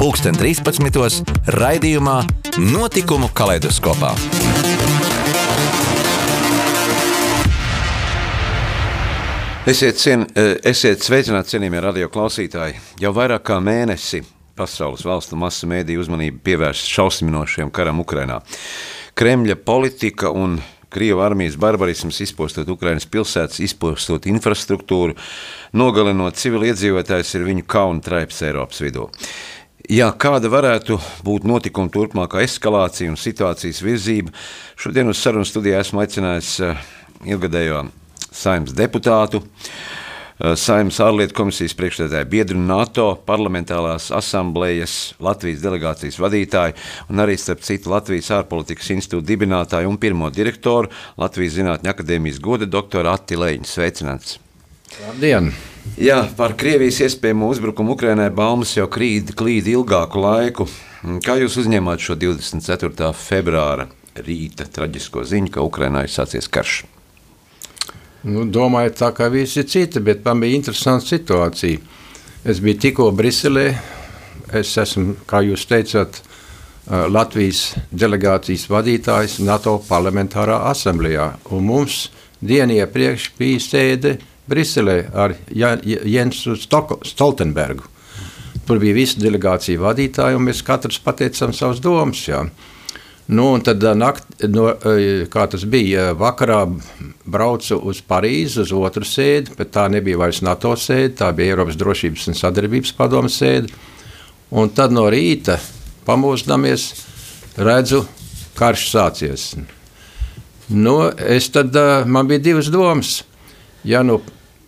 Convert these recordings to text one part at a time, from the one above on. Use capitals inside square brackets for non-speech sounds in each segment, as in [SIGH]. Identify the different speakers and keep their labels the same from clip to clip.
Speaker 1: 2013. raidījumā Notikumu kaleidoskopā.
Speaker 2: Esiet, cien, eh, esiet sveicināti, cienījamie radio klausītāji. Jau vairāk kā mēnesi pasaules valstu masu mēdīju uzmanību pievērst šausminošiem karam Ukrainā. Kremļa politika un Krievijas armijas barbarisms izpostot Ukraiņas pilsētas, izpostot infrastruktūru, nogalinot civiliedzīvotājus, ir viņu kauna traips Eiropas vidū. Jā, kāda varētu būt notikuma turpmākā eskalācija un situācijas virzība? Šodien uz sarunu studijā esmu aicinājis eh, ilgadējo saimnes deputātu, eh, saimnes ārlietu komisijas priekšstādātāju biedru NATO parlamentārās asamblejas Latvijas delegācijas vadītāju un arī, starp citu, Latvijas ārpolitikas institūta dibinātāju un pirmo direktoru Latvijas Zinātņu akadēmijas goda doktoru Atti Leņu. Sveicināts!
Speaker 3: Labdien!
Speaker 2: Jā, par Krievijas iespējamo uzbrukumu Ukrainai baumas jau krīt, klīd ilgāku laiku. Kā jūs uzņēmāt šo 24. februāra rīta traģisko ziņu, ka Ukrainā ir sācies karš?
Speaker 3: Nu, domāju, tā kā visi citi, bet man bija interesanta situācija. Es biju tikko Briselē. Es esmu, kā jūs teicāt, Latvijas delegācijas vadītājs NATO parlamentārā asamblējā. Mums dienu iepriekš bija sēde Briselē ar Jensu Stoltenbergu. Tur bija visi delegācija vadītāji, un mēs katrs pateicām savas domas. Jā. Nu, tad, nakt, no, kā tas bija, vakarā braucu uz Parīzi, uz otru sēdi, bet tā nebija vairs NATO sēde, tā bija Eiropas drošības un sadarbības padomas sēde. Un tad no rīta pamostināmies, redzu, karš sācies. Nu, es tad, man bija divas domas. Ja nu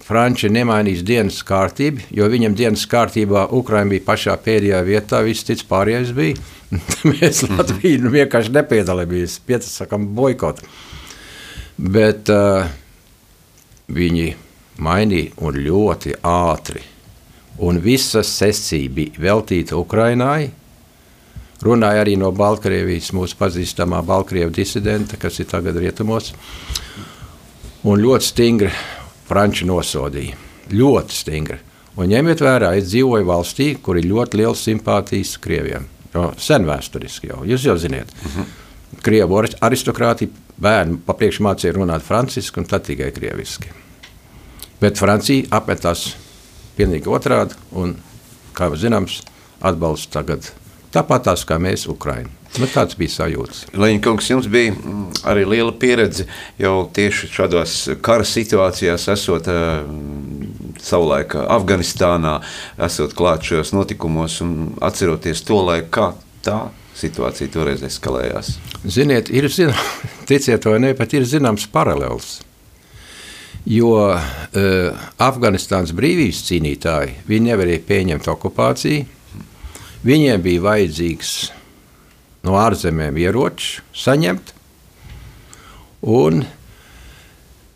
Speaker 3: Franči nemainīs dienas kārtību, jo viņam dienas kārtībā Ukraiņa bija pašā pēdējā vietā, viss cits pārējais bija. [LAUGHS] Mēs Latviju nu, vienkārši nepiedalījāmies, piesakām boikotu. Bet uh, viņi mainīja un ļoti ātri. Un visa sesija bija veltīta Ukraiņai. Runāja arī no Baltkrievijas, mūsu pazīstamā Baltkrievu disidenta, kas ir tagad rietumos. Un ļoti stingri Franči nosodīja. Ļoti stingri. Un ņemiet vērā, es dzīvoju valstī, kur ir ļoti liels simpātijas Krievijam. Jo sen vēsturiski jau, jūs jau zināt. Uh -huh. Krievu aristokrātija bērni papriekš mācīja runāt franciski un tad tikai krieviski. Bet Francija apmetās pilnīgi otrādi un, kā zināms, atbalsta tagad tāpat tās kā mēs Ukraiņu. Nu, tāds bija sajūta.
Speaker 2: Leņķis, jums bija mm, arī liela pieredze jau tieši šādās kara situācijās, esot uh, savulaik Afganistānā, esot klāt šajos notikumos un atceroties to laiku, kā tā situācija toreiz eskalējās.
Speaker 3: Ziniet, ir zināms, [LAUGHS] ticiet vai ne, bet ir zināms paralēls. Jo uh, Afganistānas brīvības cīnītāji nevarēja pieņemt okupāciju. Viņiem bija vajadzīgs no ārzemēm ieroči saņemt. Un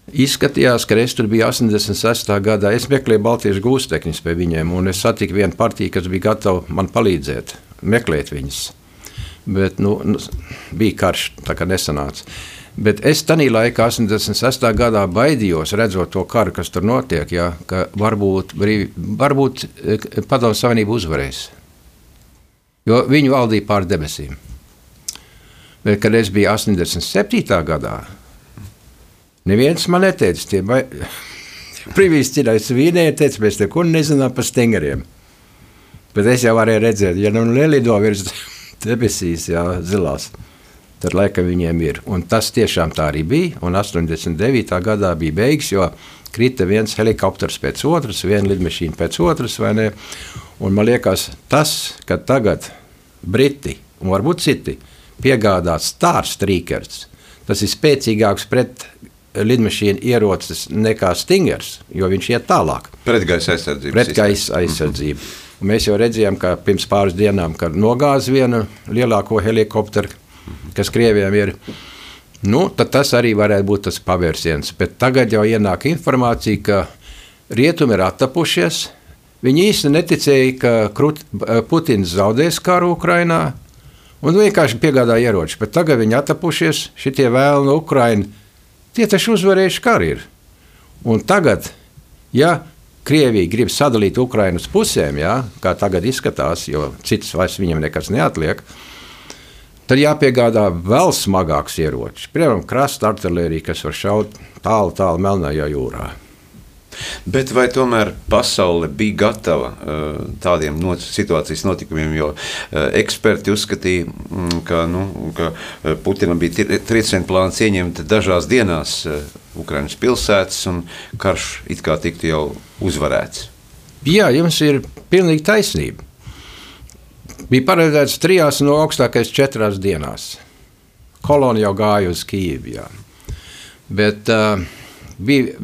Speaker 3: Izskatījās, ka es tur biju 86. gadā. Es meklēju Baltijas gūstekņus pie viņiem, un es satiku vienu partiju, kas bija gatava man palīdzēt, meklēt viņus. Bet nu, nu, bija karš, tā kā nesanāca. Bet es tajā laikā, 86. gadā, baidījos, redzot to karu, kas tur notiek, jā, ka varbūt, brīvi, varbūt eh, Padomu Savienība uzvarēs. Jo viņi valdīja pār debesīm. Bet, kad es biju 87. gadā, neviens man neteica, tie brīvīs cilvēks vīnēja, teica, mēs neko nezinām par stingriem. Bet es jau varēju redzēt, ja nu nelido virs [LAUGHS] debesīs, jā, zilās, tad laikam viņiem ir. Un tas tiešām tā arī bija, un 89. gadā bija beigas, jo krita viens helikopters pēc otras, viena lidmašīna pēc otras, vai ne? Un man liekas, tas, ka tagad Briti un varbūt citi, piegādāts Stārs Strīkers. Tas ir spēcīgāks pret lidmašīnu ierocis nekā Stingers, jo viņš iet tālāk.
Speaker 2: Pretgaisa aizsardzība.
Speaker 3: Pretgaisa aizsardzība. Mm -hmm. Mēs jau redzējām, ka pirms pāris dienām, nogāza vienu lielāko helikopteru, kas Krievijam ir. Nu, tas arī varētu būt tas pavērsiens. Bet tagad jau ienāk informācija, ka rietumi ir attapušies. Viņi īsti neticēja, ka Krut, Putins zaudēs karu Ukrajinā un vienkārši piegādāja ieroči. Bet tagad viņi attapušies, šitie vēlni no Ukrainas. Tie taču uzvarējuši karu. Ir. Un tagad, ja Krievija grib sadalīt Ukraiņu uz pusēm, ja, kā tagad izskatās, jo citas vairs viņam nekas neatliek, tad jāpiegādā vēl smagāks ierocis. Piemēram, krasta artērija, kas var šaut tālu, tālu Melnajā jūrā.
Speaker 2: Bet vai tomēr pasaule bija gatava uh, tādiem not situācijas notikumiem? Jo uh, eksperti uzskatīja, mm, ka, nu, ka uh, Putinam bija trieciena plāns ieņemt dažās dienās Ukraiņas pilsētas, un karš it kā tiktu jau uzvarēts.
Speaker 3: Jā, jums ir pilnīgi taisnība. Bija paredzēts trijās no augstākajās četrās dienās. Kolona jau gāja uz Kīvu. Bet uh, bija,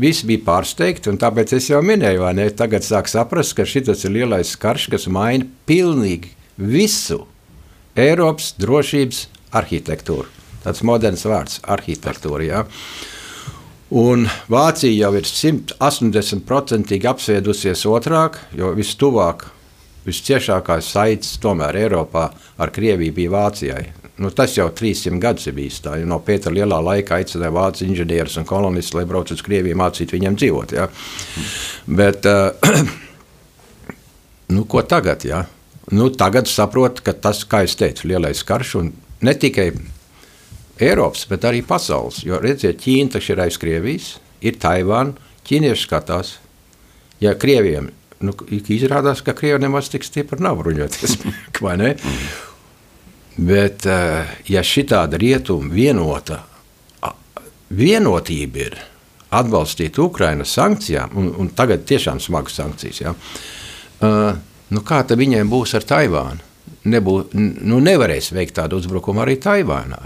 Speaker 3: visi bija pārsteigti, un tāpēc es jau minēju, vai ne? Tagad sāk saprast, ka šis ir lielais karš, kas maina pilnīgi visu Eiropas drošības arhitektūru. Tāds moderns vārds - arhitektūra. Ja? Un Vācija jau ir 180% apsviedusies otrāk, jo vistuvāk, visciešākais saites tomēr Eiropā ar Krieviju bija Vācijai. Nu, tas jau 300 gadus ir bijis tā. No Pētera lielā laika aicināja vācu inženierus un kolonistus, lai brauc uz Krieviju, mācītu viņiem dzīvot. Ja? Bet, uh, [CLEARS THROAT] nu, ko tagad? Ja? Nu, tagad saprotu, ka tas, kā jau teicu, lielais karš un ne tikai Eiropas, bet arī pasaules. Jo redziet, Ķīna taču ir aiz Krievijas, ir Taivāna, ķīnieši skatās. Ja Krievijam nu, izrādās, ka Krievija nemaz tik stipri nav bruņoties, [LAUGHS] vai ne? Bet, eh, ja šī tāda rietuma vienota, vienotība ir atbalstīt Ukraiņas sankcijām, un, un tagad tiešām smagas sankcijas, ja, uh, nu kā tad viņiem būs ar Taivānu? Nebū, nu nevarēs veikt tādu uzbrukumu arī Taivānā.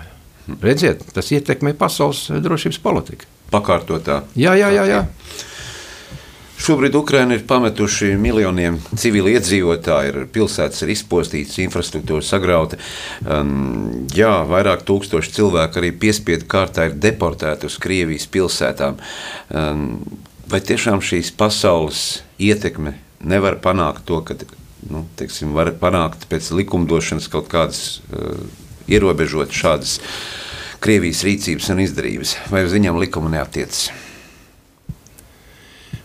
Speaker 3: Redziet, tas ietekmē pasaules drošības politiku.
Speaker 2: Pakārtotā.
Speaker 3: Jā, jā, jā. jā. Okay.
Speaker 2: Šobrīd Ukraina ir pametuši miljoniem civili iedzīvotāji, ir pilsētas ir izpostītas, infrastruktūra sagrauta. Um, jā, vairāk tūkstoši cilvēku arī piespiedu kārtā ir deportēti uz Krievijas pilsētām. Um, vai tiešām šīs pasaules ietekme nevar panākt to, ka nu, teiksim, var panākt pēc likumdošanas kaut kādas uh, ierobežot šādas Krievijas rīcības un izdarības, vai uz viņiem likuma neatiecas?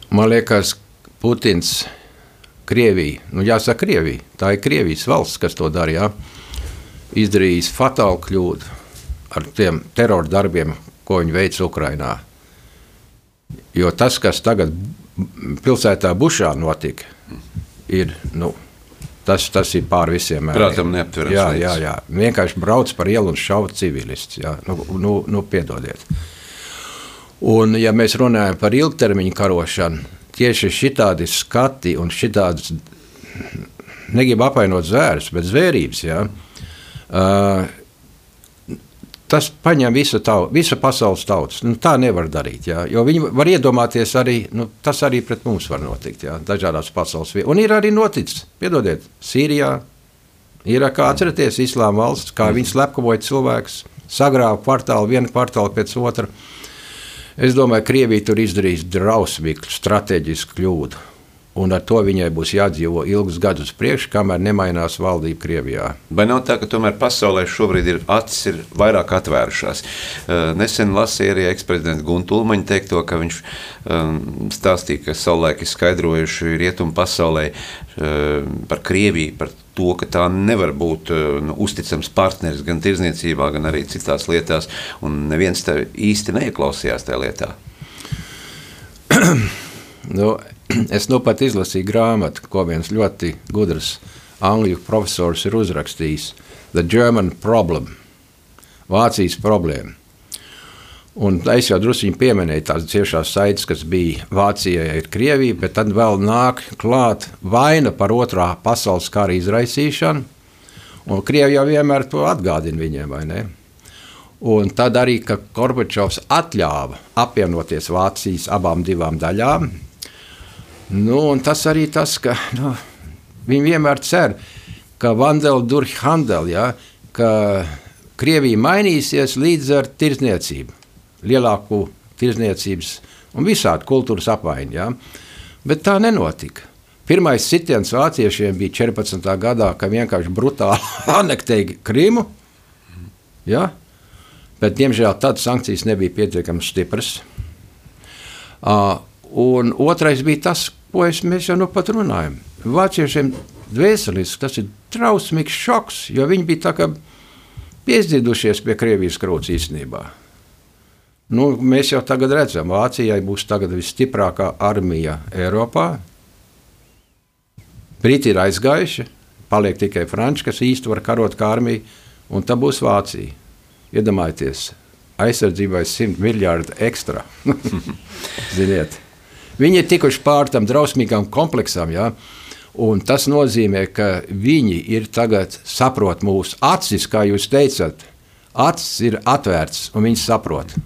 Speaker 3: Man liekas, Putins, Krievija, nu jāsaka, Krievija, tā ir Krievijas valsts, kas to darīja, izdarījis fatālu kļūdu ar tiem terora darbiem, ko viņi veica Ukrajinā. Jo tas, kas tagad pilsētā Bušā notika, ir. Nu, Tas, tas ir pār visiem
Speaker 2: mēriem. Protams, neaptverams.
Speaker 3: Jā, jā, jā. Vienkārši brauc par ielu un šauj civilists. Jā. Nu, nu, nu, piedodiet. Un, ja mēs runājam par ilgtermiņa karošanu, tieši šitādi skati un šitādas, negribu apvainot zvērus, bet zvērības, ja, uh, tas paņem visu, tau, visu pasaules tautas. Nu, tā nevar darīt. Ja, jo viņi var iedomāties arī, nu, tas arī pret mums var notikt, ja, dažādās pasaules vietās. Un ir arī noticis, piedodiet, Sīrijā, Irakā, atcerieties, Islāma valsts, kā viņi slepkavoja cilvēkus, sagrāva kvartālu, vienu kvartālu pēc otra. Es domāju, ka Krievija tur izdarīs drausmīgu strateģisku kļūdu. Un ar to viņai būs jādzīvo ilgus gadus priekšā, kamēr nemainās valdība Krievijā.
Speaker 2: Vai nav tā, ka tomēr pasaulē šobrīd ir acis ir vairāk atvērušās? Uh, nesen lasīju arī eksprezidenta Gunta Ulmaņa teikto, ka viņš um, stāstīja, ka savulaik ir skaidrojuši rietumu pasaulē uh, par Krieviju, par to, ka tā nevar būt eh, nu, uzticams partneris gan tirzniecībā, gan arī citās lietās, un neviens te īsti neieklausījās tajā lietā. [CLEARS THROAT]
Speaker 3: nu, [CLEARS THROAT] es nu pat izlasīju grāmatu, ko viens ļoti gudrs angļu profesors ir uzrakstījis. The German Problem, Vācijas problēma. Un es jau druskuļi pieminēju tās ciešās saites, kas bija Vācijai ar Krieviju, bet tad vēl nāk klāt vaina par otrā pasaules kara izraisīšanu. Un Krievija jau vienmēr to atgādina viņiem, vai ne? Un tad arī, ka Gorbačovs atļāva apvienoties Vācijas abām divām daļām. Nu, tas arī tas, ka nu, viņi vienmēr cer, ka Vandela Durkhandel, ja, ka Krievija mainīsies līdz ar tirzniecību, lielāku tirzniecības un visādi kultūras apmaiņu. Ja? Bet tā nenotika. Pirmais sitiens vāciešiem bija 14. gadā, kad vienkārši brutāli [LAUGHS] anektēja Krimu. Ja? Bet, diemžēl, tādas sankcijas nebija pietiekami stipras. Uh, un otrais bija tas, es, mēs jau nu pat runājam. Vāciešiem dvēseliski tas ir trausmīgs šoks, jo viņi bija tā kā piedzidušies pie Krievijas krūts īstenībā. Nu, mēs jau tagad redzam, Vācijai būs visstiprākā armija Eiropā. Briti ir aizgājuši, paliek tikai Franči, kas īsti var karot kā armija, un tā būs Vācija. Iedomājieties, aizsardzībai 100 miljardi ekstra. [LAUGHS] Ziniet, viņi ir tikuši pāri tam drausmīgam kompleksam. Ja? Un tas nozīmē, ka viņi ir tagad saprot mūsu acis, kā jūs teicat. Acis ir atvērts un viņi saprot.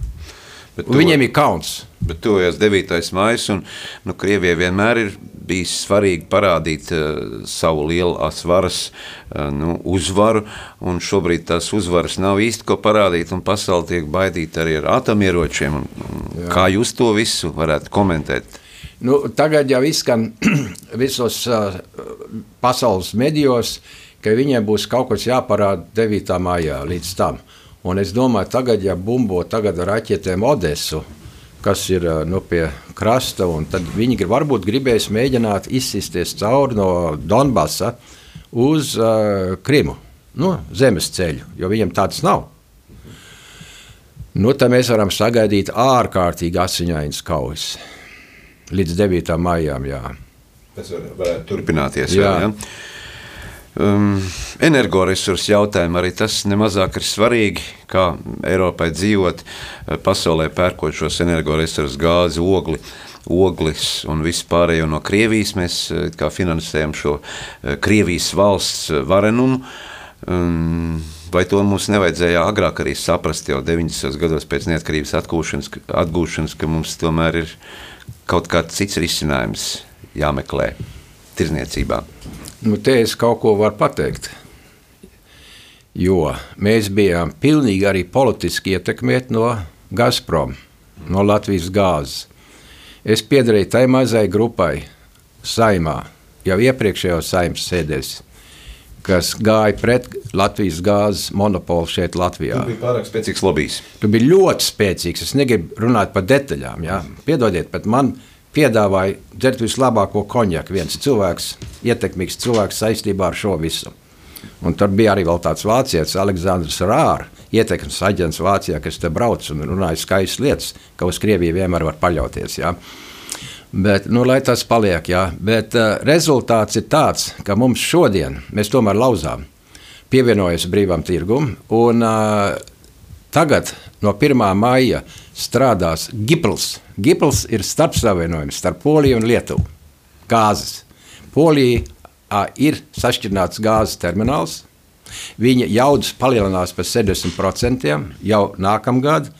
Speaker 3: Bet to, viņiem ir kauns.
Speaker 2: Bet tuvojas 9. maija, un nu, Krievijai vienmēr ir bijis svarīgi parādīt uh, savu lielās varas uh, nu, uzvaru. Šobrīd tās uzvaras nav īsti ko parādīt, un pasaule tiek baidīta arī ar atomieročiem. Un, un kā jūs to visu varētu komentēt?
Speaker 3: Nu, tagad jau izskan [CLEARS THROAT] visos uh, pasaules medijos, ka viņiem būs kaut kas jāparāda 9. maijā līdz tam. Un es domāju, tagad, ja bumbo tagad ar raķetēm Odesu, kas ir nu, pie krasta, tad viņi varbūt gribēs mēģināt izsisties cauri no Donbasa uz uh, Krimu, nu, zemes ceļu, jo viņiem tāds nav. Nu, tad mēs varam sagaidīt ārkārtīgi asiņainas kaujas līdz 9. maijam. Jā.
Speaker 2: Tas var, varētu turpināties. Jā. Jā, jā. Um, energoresursu jautājumu arī tas nemazāk ir svarīgi, kā Eiropai dzīvot eh, pasaulē, pērkot šos energoresursus, gāzi, ogli, oglis un vispārējo no Krievijas. Mēs eh, finansējam šo eh, Krievijas valsts varenumu. Um, vai to mums nevajadzēja agrāk arī saprast, jau 90. gados pēc neatkarības atgūšanas, atgūšanas ka mums tomēr ir kaut kāds cits risinājums jāmeklē tirzniecībā?
Speaker 3: Nu, te es kaut ko varu pateikt. Jo mēs bijām pilnīgi arī politiski ietekmēti no Gazprom, no Latvijas gāzes. Es piedarīju tai mazai grupai, saimā, jau iepriekšējos saimnes sēdēs, kas gāja pret Latvijas gāzes monopolu šeit, Latvijā.
Speaker 2: Tas bija pārāk spēcīgs lobbyis.
Speaker 3: Tas bija ļoti spēcīgs. Es negribu runāt par detaļām. Ja? Piedodiet, bet man piedāvāja dzert vislabāko konjaku. Viens cilvēks, ietekmīgs cilvēks saistībā ar šo visu. Un tur bija arī tāds vācietis, Aleksandrs Rārs, ietekmes aģents Vācijā, kas te brauc un runāja skaistas lietas, ka uz Krieviju vienmēr var paļauties. Ja? Bet, nu, lai tas paliek, jā. Bet uh, rezultāts ir tāds, ka mums šodien, mēs tomēr lauzām, pievienojas brīvam tirgum, un uh, tagad no 1. maija strādās Gipls. Gipls ir starpsavienojums starp Poliju un Lietuvu. Gāzes. Polija ir sašķirināts gāzes termināls. Viņa jaudas palielinās par 70% jau nākamgad.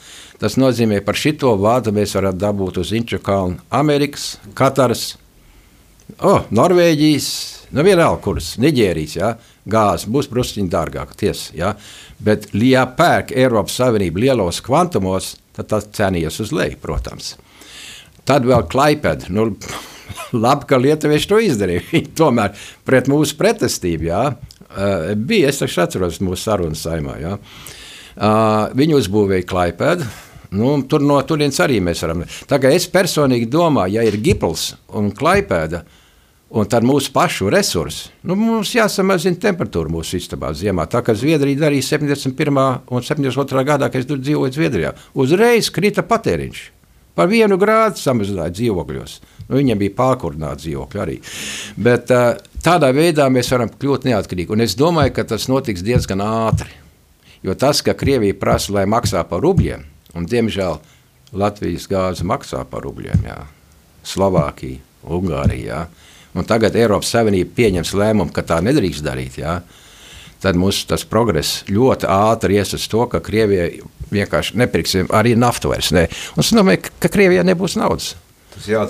Speaker 3: Tas nozīmē, par šito vādu mēs varētu dabūt uz Inčukalnu Amerikas, Kataras, oh, Norvēģijas, nu vienalga, kuras, Niģērijas, ja, gāze būs brusciņi dārgāka, tiesa, ja, bet, ja pērk Eiropas Savienība lielos kvantumos, tad tas cenījies uz leju, protams. Tad vēl klaipēda. Nu, [LAUGHS] labi, ka lietuvieši to izdarīja. [LAUGHS] Viņi tomēr pret mūsu pretestību jā, uh, bija. Es atceros mūsu sarunu saimā. Jā. Uh, viņi uzbūvēja klaipēdu. Nu, tur no turienes arī mēs varam. Kā es personīgi domāju, ja ir gipls un klaipēda, un tad mūsu pašu resursi, nu, mums jāsamazina temperatūra mūsu istabā ziemā. Tā kā Zviedrija darīja 71. un 72. gadā, kad es tur dzīvoju Zviedrijā, uzreiz krita patēriņš. Par vienu grādu samazināja dzīvokļos. Nu, viņiem bija pārkurdināti dzīvokļi arī. Bet uh, tādā veidā mēs varam kļūt neatkarīgi. Un es domāju, ka tas notiks diezgan ātri. Jo tas, ka Krievija prasa, lai maksā par rubļiem, un diemžēl Latvijas gāze maksā par rubļiem, jā. Slovākija, Ungārija. Jā. Un tagad Eiropas Savienība pieņems lēmumu, ka tā nedrīkst darīt. Jā tad mums tas progress ļoti ātri ies uz to, ka Krievijai vienkārši nepirksim arī naftu vairs. Ne. Un es domāju, ka Krievijai nebūs naudas.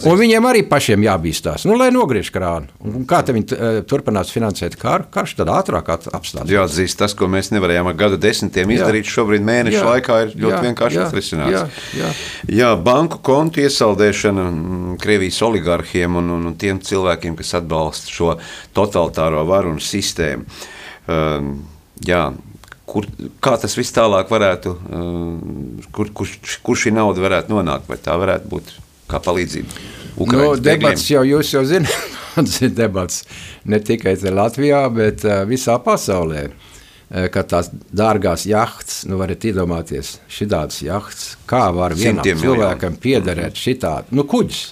Speaker 3: Un viņiem arī pašiem jābīstās, nu, lai nogriež krānu. Un kā viņi uh, turpinās finansēt karu, karš tad ātrāk apstādās.
Speaker 2: Jāatzīst, tas, ko mēs nevarējām ar gadu desmitiem izdarīt, jā. šobrīd mēnešu jā. laikā ir ļoti jā. vienkārši jā. atrisināts. Jā. Jā. jā, banku kontu iesaldēšana mm, Krievijas oligarhiem un, un, un tiem cilvēkiem, kas atbalsta šo totalitāro varu un sistēmu. Um, jā, kur, kā tas viss tālāk varētu, uh, kur, kur, kur šī nauda varētu nonākt, vai tā varētu būt kā palīdzība.
Speaker 3: Nu, debats jau jūs jau zināt, [LAUGHS] debats ne tikai Latvijā, bet uh, visā pasaulē. Uh, ka tās dārgās jahtas, nu, varat iedomāties, šādas jahtas, kā var vienam Simtiem cilvēkam piederēt mm. šitādi, nu, kuģis.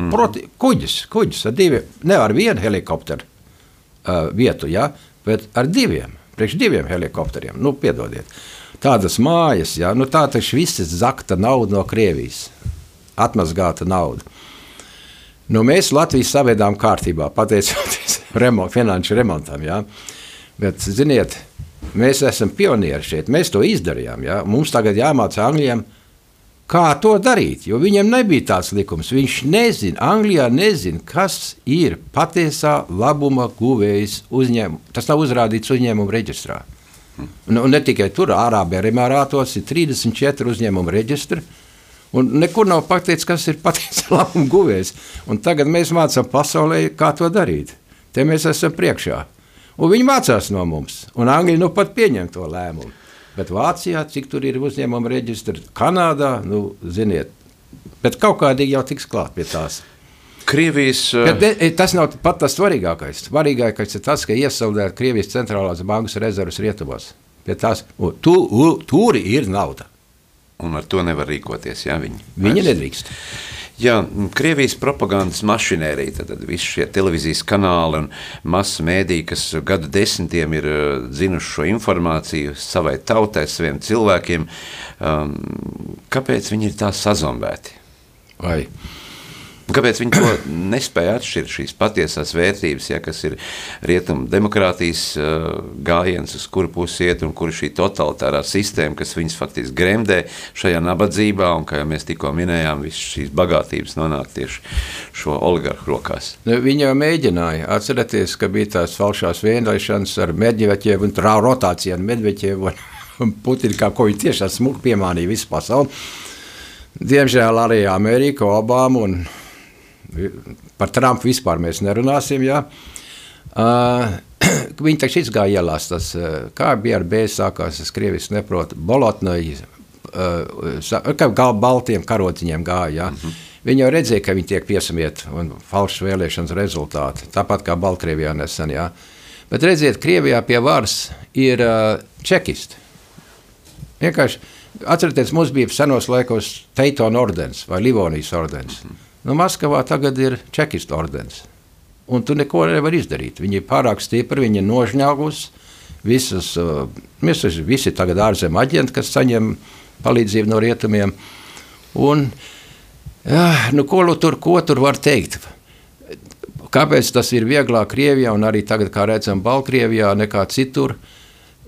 Speaker 3: Mm. Proti, kuģis, kuģis ar diviem, ne ar vienu helikopteru uh, vietu, ja, bet ar diviem, priekš diviem helikopteriem. Nu, piedodiet. Tādas mājas, ja, nu, tā taču viss ir zakta nauda no Krievijas atmazgāta nauda. Nu, mēs Latvijas savedām kārtībā, pateicoties [LAUGHS] remont, finanšu remontam. Ja? Bet, ziniet, mēs esam pionieri šeit, mēs to izdarījām. Ja? Mums tagad jāmācā Anglijam, kā to darīt, jo viņam nebija tāds likums. Viņš nezina, Anglijā nezina, kas ir patiesā labuma guvējs uzņēmuma. Tas nav uzrādīts uzņēmuma reģistrā. Nu, ne tikai tur, Ārābijā, Emirātos ir 34 uzņēmumu reģistri. Un nekur nav pateikts, kas ir patiesa [LAUGHS] labuma guvējs. Un tagad mēs mācām pasaulē, kā to darīt. Te mēs esam priekšā. Un viņi mācās no mums. Un Anglija nu pat pieņem to lēmumu. Bet Vācijā, cik tur ir uzņēmuma reģistri, Kanādā, nu, ziniet, bet kaut kādīgi jau tiks klāt pie tās.
Speaker 2: Krievijas.
Speaker 3: Bet de, e, tas nav pat tas svarīgākais. Svarīgākais ir tas, ka iesaldēt Krievijas centrālās bankas rezerves rietumos. Tās, tu, tur ir nauda
Speaker 2: un ar to nevar rīkoties. Jā, viņi
Speaker 3: viņi nedrīkst.
Speaker 2: Jā, Krievijas propagandas mašinērija, tad visi šie televīzijas kanāli un masu mēdīji, kas gadu desmitiem ir uh, zinuši šo informāciju savai tautai, saviem cilvēkiem, um, kāpēc viņi ir tā sazombēti?
Speaker 3: Vai?
Speaker 2: Kāpēc viņi to nespēja atšķirt, šīs patiesās vērtības, ja, kas ir rietumu demokrātijas uh, gājiens, uz kuru pusi iet, un kur ir šī totalitārā sistēma, kas viņus faktiski gremdē šajā nabadzībā, un kā jau mēs tikko minējām, visas šīs bagātības nonāk tieši šo oligarhu rokās.
Speaker 3: Nu, viņi jau mēģināja, atcerieties, ka bija tās falšās vienlaišanas ar Medveķievu un trā rotāciju ar Medveķievu un, un Putinu, kā ko viņi tiešām smuki piemānīja visu pasauli. Diemžēl arī Amerika, Obama un Par Trumpu vispār mēs nerunāsim. Jā. Uh, [CLEARS THROAT] viņi taču izgāja ielās, tas, kā bija ar bēs sākās, es krievis neprotu, bolotnoji, uh, kā baltiem karociņiem gāja, jā. Mm -hmm. Viņi jau redzēja, ka viņi tiek piesamieti un falšas vēlēšanas rezultāti, tāpat kā Baltkrievijā nesen, jā. Bet redziet, Krievijā pie varas ir uh, čekisti. Vienkārši, atcerieties, mums bija senos laikos Teitona ordens vai Livonijas ordens. Mm -hmm. Nu, Maskavā tagad ir čekistu ordens. Un tu neko nevari izdarīt. Viņi ir pārāk stipri, viņi ir nožņaugusi. Visas, uh, mēs esam visi tagad ārzemju aģenti, kas saņem palīdzību no rietumiem. Un, jā, nu, ko, tur, ko tur var teikt? Kāpēc tas ir vieglāk Krievijā un arī tagad, kā redzam, Baltkrievijā nekā citur?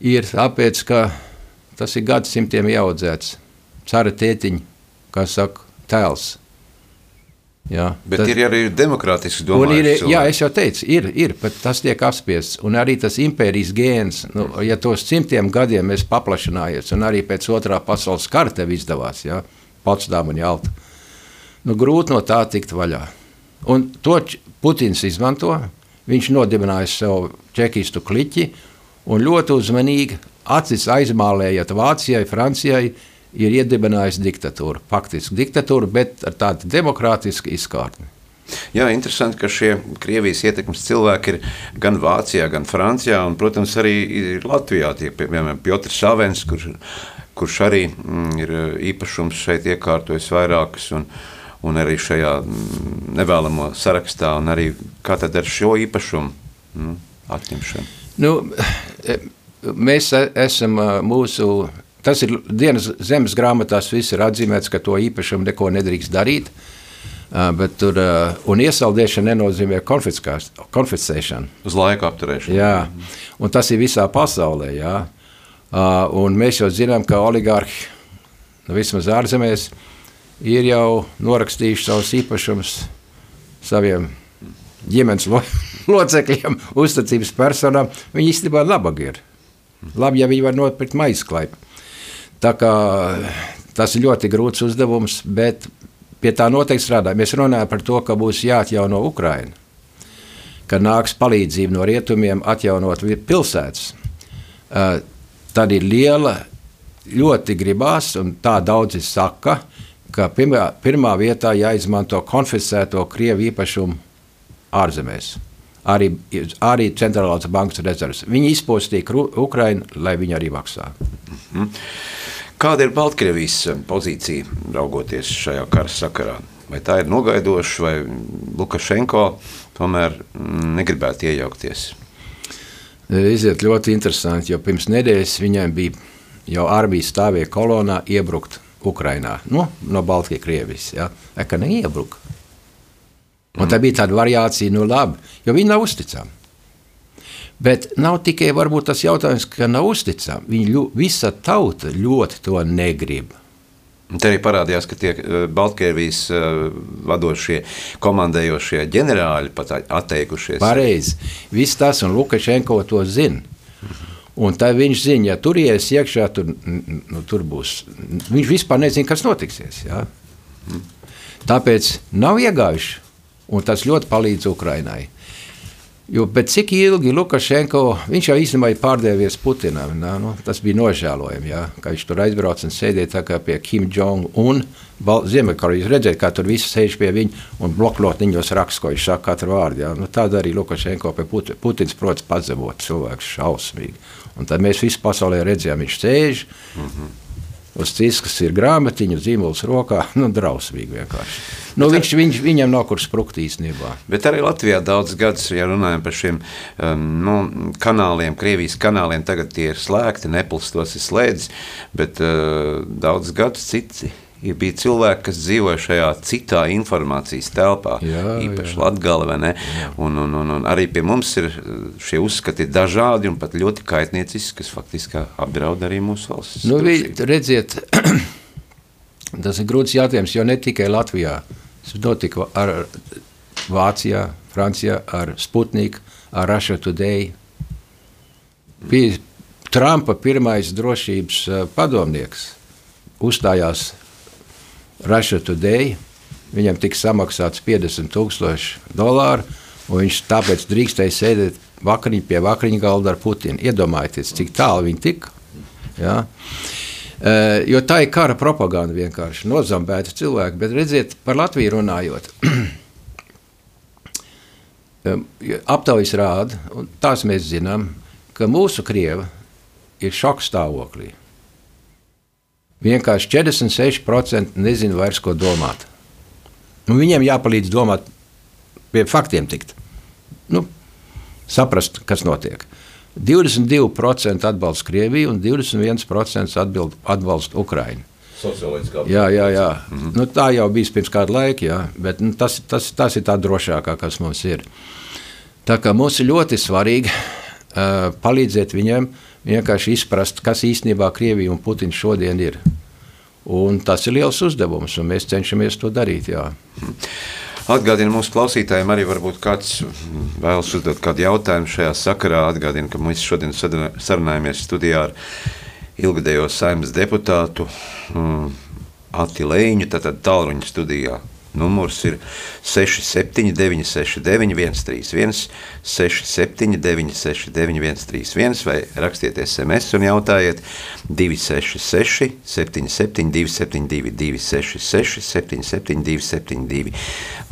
Speaker 3: Ir tāpēc, ka tas ir gadsimtiem audzēts. Cara tētiņa, kā saka, tēls
Speaker 2: Jā, bet tad, ir arī demokrātiski domāts.
Speaker 3: Jā, es jau teicu, ir, ir tas tiek apspiests. Un arī tas impērijas gēns, nu, ja tos simtiem gadiem mēs paplašināmies, un arī pēc otrā pasaules kara tev izdevās, ja, Potsdam un Jalta, nu, grūti no tā tikt vaļā. Un to Putins izmanto, viņš nodibināja sev čekistu kliķi un ļoti uzmanīgi acis aizmālējot Vācijai, Francijai, ir iedibinājis diktatūru, faktiski diktatūru, bet ar tādu demokrātisku izkārtni.
Speaker 2: Jā, interesanti, ka šie Krievijas ietekmes cilvēki ir gan Vācijā, gan Francijā, un, protams, arī Latvijā. Tie, piemēram, Piotrs Savens, kurš, kurš arī mm, ir īpašums šeit iekārtojis vairākus, un, un arī šajā mm, nevēlamo sarakstā, un arī kā tad ar šo īpašumu mm, atņemšanu?
Speaker 3: Nu, mēs e, esam mūsu Tas ir dienas zemes grāmatās, viss ir atzīmēts, ka to īpašumu neko nedrīkst darīt. Bet tur un iesaldēšana nenozīmē konfiscēšanu.
Speaker 2: Uz laiku apturēšanu.
Speaker 3: Jā, un tas ir visā pasaulē. Jā. Un mēs jau zinām, ka oligārhi, nu, vismaz ārzemēs, ir jau norakstījuši savus īpašumus saviem ģimenes lo [LAUGHS] locekļiem, uzticības personām. Viņi īstenībā ir. Labi, ja viņi var nopirkt maizklaipu. Tā kā tas ir ļoti grūts uzdevums, bet pie tā noteikti strādājam. Mēs runājam par to, ka būs jāatjauno Ukraina, ka nāks palīdzība no rietumiem atjaunot pilsētas. Tad ir liela, ļoti gribās, un tā daudzi saka, ka pirmā, pirmā vietā jāizmanto konfiscēto Krievu īpašumu ārzemēs. Arī, arī centrālās bankas rezerves. Viņi izpostīja Ukrainu, lai viņi arī maksā. Mm -hmm.
Speaker 2: Kāda ir Baltkrievijas pozīcija raugoties šajā kara sakarā? Vai tā ir nogaidoša, vai Lukašenko tomēr negribētu iejaukties?
Speaker 3: Iziet ļoti interesanti, jo pirms nedēļas viņiem bija jau armijas stāvēja kolonā iebrukt Ukrainā, nu, no Baltkrievijas, Krievijas. Ja? Eka neiebruka. Un tā bija tāda variācija, nu labi, jo viņi nav uzticami. Bet nav tikai tas jautājums, ka nav uzticami. Viņi visa tauta ļoti to negrib.
Speaker 2: Te arī parādījās, ka tie eh, Baltkrievijas uh, vadošie, komandējošie ģenerāļi pat atteikušies.
Speaker 3: Pareizi. Viss tas un Lukašenko to zina. Un tā viņš zina, ja tur ies iekšā, tur, nu, tur būs. Viņš vispār nezina, kas notiksies. Ja? Tāpēc nav iegājuši, un tas ļoti palīdz Ukrainai. Jo cik ilgi Lukašenko, viņš jau īstenībā ir pārdevies Putinam, nā, nu, tas bija nožēlojami, ja, ka viņš tur aizbrauca un sēdēja pie Kim Jong-un, Ziemeļkorejas, redzēt, kā tur visi sēž pie viņa un bloknotiņos raksta, ko viņš saka katru vārdu. Ja. Nu, tāda arī Lukašenko pie Putina, Putins, protams, pazemot cilvēku šausmīgi. Un tad mēs visi pasaulē redzējām, viņš sēž. Mm -hmm. Uz ciskas ir grāmatiņa, zīmols rokā. [LAUGHS] Nu, drausmīgi vienkārši. Nu, viņš, viņš, viņam nav kur sprukt īstenībā.
Speaker 2: Bet arī Latvijā daudz gadus, ja runājam par šiem um, nu, kanāliem, Krievijas kanāliem, tagad tie ir slēgti, Nepals tos ir slēdzis, bet uh, daudz gadus citi ja bija cilvēki, kas dzīvoja šajā citā informācijas telpā, jā, īpaši Latvijā. Un, un, un, un arī pie mums ir šie uzskati dažādi un pat ļoti kaitnieciski, kas faktiski apdraud arī mūsu valsts.
Speaker 3: Nu, vi, redziet, [CLEARS THROAT] tas ir grūts jautājums, jo ne tikai Latvijā. Tas notika ar Vācijā, Francijā, ar Sputniku, ar Russia Today. Bija Trumpa pirmais drošības eh, padomnieks uzstājās Russia Today. Viņam tika samaksāts 50,000 dolāru, un viņš tāpēc drīkstēja sēdēt vakariņ, pie vakariņu galda ar Putinu. Iedomājieties, cik tālu viņi tika. Ja? Uh, jo tā ir kara propaganda vienkārši nozambēta cilvēki. Bet redziet, par Latviju runājot. [CLEARS THROAT] Aptaujas rāda, un tās mēs zinām, ka mūsu krieva ir šoka stāvoklī. Vienkārši 46% nezina vairs, ko domāt. Nu, viņiem jāpalīdz domāt, pie faktiem tikt. Nu, saprast, kas notiek. 22% atbalsta Krieviju un 21% atbild, atbalsta Ukraiņu. Jā, jā, jā. -hmm. nu, tā jau bija pirms kāda laika, jā, bet nu, tas, tas, tas ir tā drošākā, kas mums ir. Tā kā mums ir ļoti svarīgi uh, palīdzēt viņiem uh, vienkārši izprast, kas īstenībā Krievija un Putins šodien ir. Un tas ir liels uzdevums, un mēs cenšamies to darīt. Jā.
Speaker 2: Atgādinu mūsu klausītājiem, arī varbūt kāds vēlas uzdot kādu jautājumu šajā sakarā. Atgādinu, ka mēs šodien sarunājamies studijā ar ilgadējo saimnes deputātu um, Ati tātad tālruņa studijā Numurs ir 679, 69, 131, 679, 69, 131, vai rakstiet SMS un jautājiet 266, 77, 272, 266, 77, 272,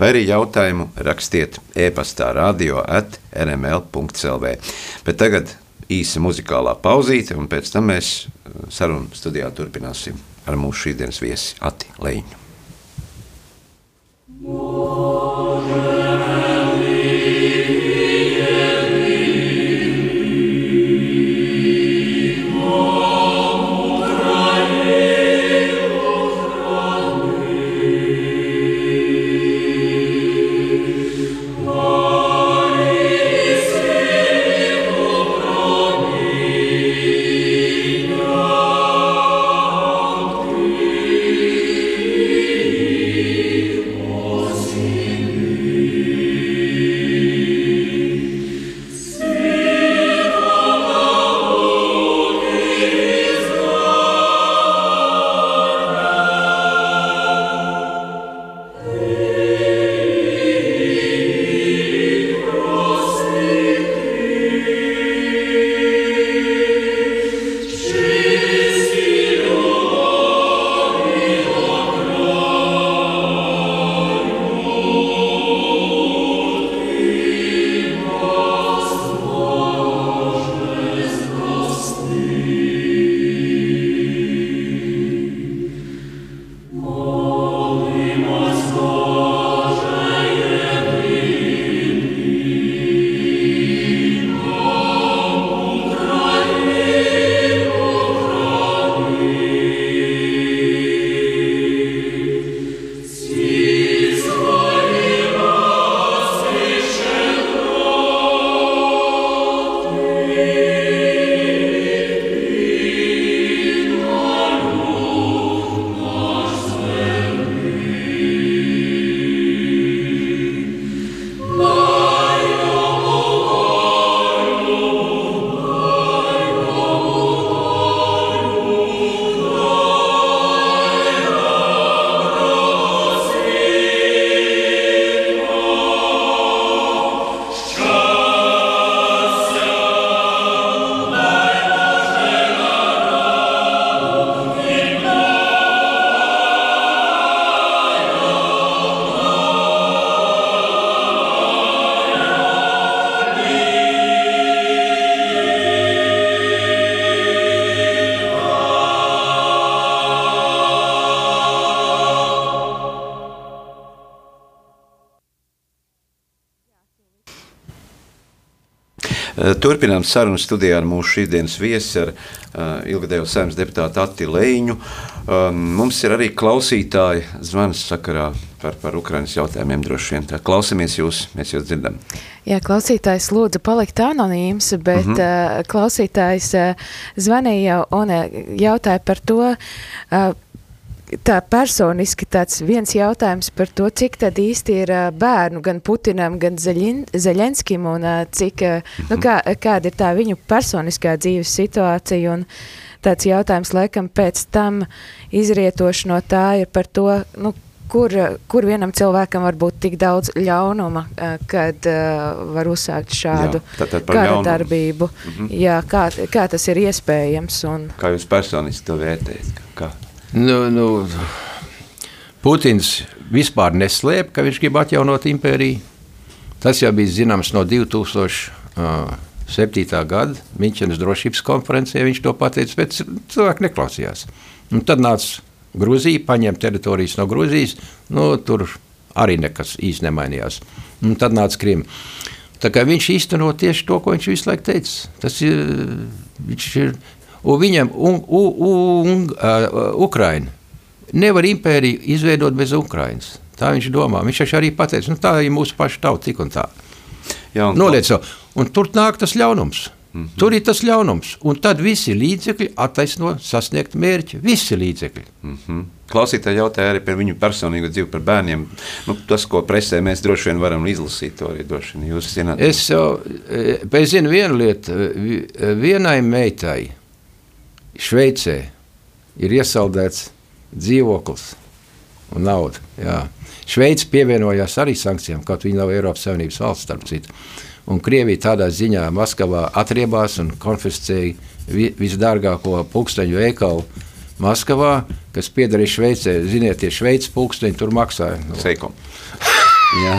Speaker 2: vai arī jautājumu rakstiet e-pastā radio at rml.clv. Bet tagad īsa muzikālā pauzīte, un pēc tam mēs sarunu studijā turpināsim ar mūsu šīsdienas viesi Ati Leņu. Turpinām sarunu studijā ar mūsu šīsdienas viesi, ar uh, ilgadējo saimnes deputātu Atti Leņu. Um, mums ir arī klausītāji zvans sakarā par, par Ukrainas jautājumiem droši vien. Tā klausamies jūs, mēs jūs dzirdam.
Speaker 4: Jā, klausītājs lūdza palikt anonīms, bet mm -hmm. uh, klausītājs uh, zvanīja un uh, jautāja par to, uh, tā personiski tāds viens jautājums par to, cik tad īsti ir bērnu gan Putinam, gan Zaļin, Zaļenskim un cik, nu, kā, kāda ir tā viņu personiskā dzīves situācija un tāds jautājums laikam pēc tam izrietoši no tā ir par to, nu, kur, kur vienam cilvēkam var būt tik daudz ļaunuma, kad uh, var uzsākt šādu kara darbību. Mm -hmm. Jā, kā, kā tas ir iespējams? Un...
Speaker 2: Kā jūs personiski to vērtējat?
Speaker 3: Nu, nu, Putins vispār neslēp, ka viņš grib atjaunot impēriju. Tas jau bija zināms no 2007. gada Miņķenes drošības konferencē. Viņš to pateica, bet cilvēki neklausījās. Un tad nāca Grūzija, paņēma teritorijas no Grūzijas, nu, tur arī nekas īsti nemainījās. Un tad nāca Krīma. Viņš īstenot tieši to, ko viņš visu laiku teica. Tas ir, viņš ir un viņam un, un, un, uh, Ukraina nevar impēriju izveidot bez Ukrainas. Tā viņš domā. Viņš arī pateica, nu, tā ir mūsu paša tauta, tik un tā. Jā, un Noliec to. Un tur nāk tas ļaunums. Mm -hmm. Tur ir tas ļaunums. Un tad visi līdzekļi attaisno sasniegt mērķi. Visi līdzekļi.
Speaker 2: Mm -hmm. Klausītāji jautāja arī par viņu personīgo dzīvi, par bērniem. Nu, tas, ko presē mēs droši vien varam izlasīt, to arī droši vien jūs zināt.
Speaker 3: Es, jau, es zinu vienu lietu. Vienai meitai Šveicē ir iesaldēts dzīvoklis un nauda. Jā. Šveice pievienojās arī sankcijām, kaut viņi nav Eiropas Savienības valsts, starp citu. Un Krievija tādā ziņā Maskavā atriebās un konfiscēja vi visdārgāko pulksteņu veikalu Maskavā, kas piederēja Šveicē. Ziniet, tie šveicis pulksteņi tur maksāja.
Speaker 2: No. Seikom. Jā.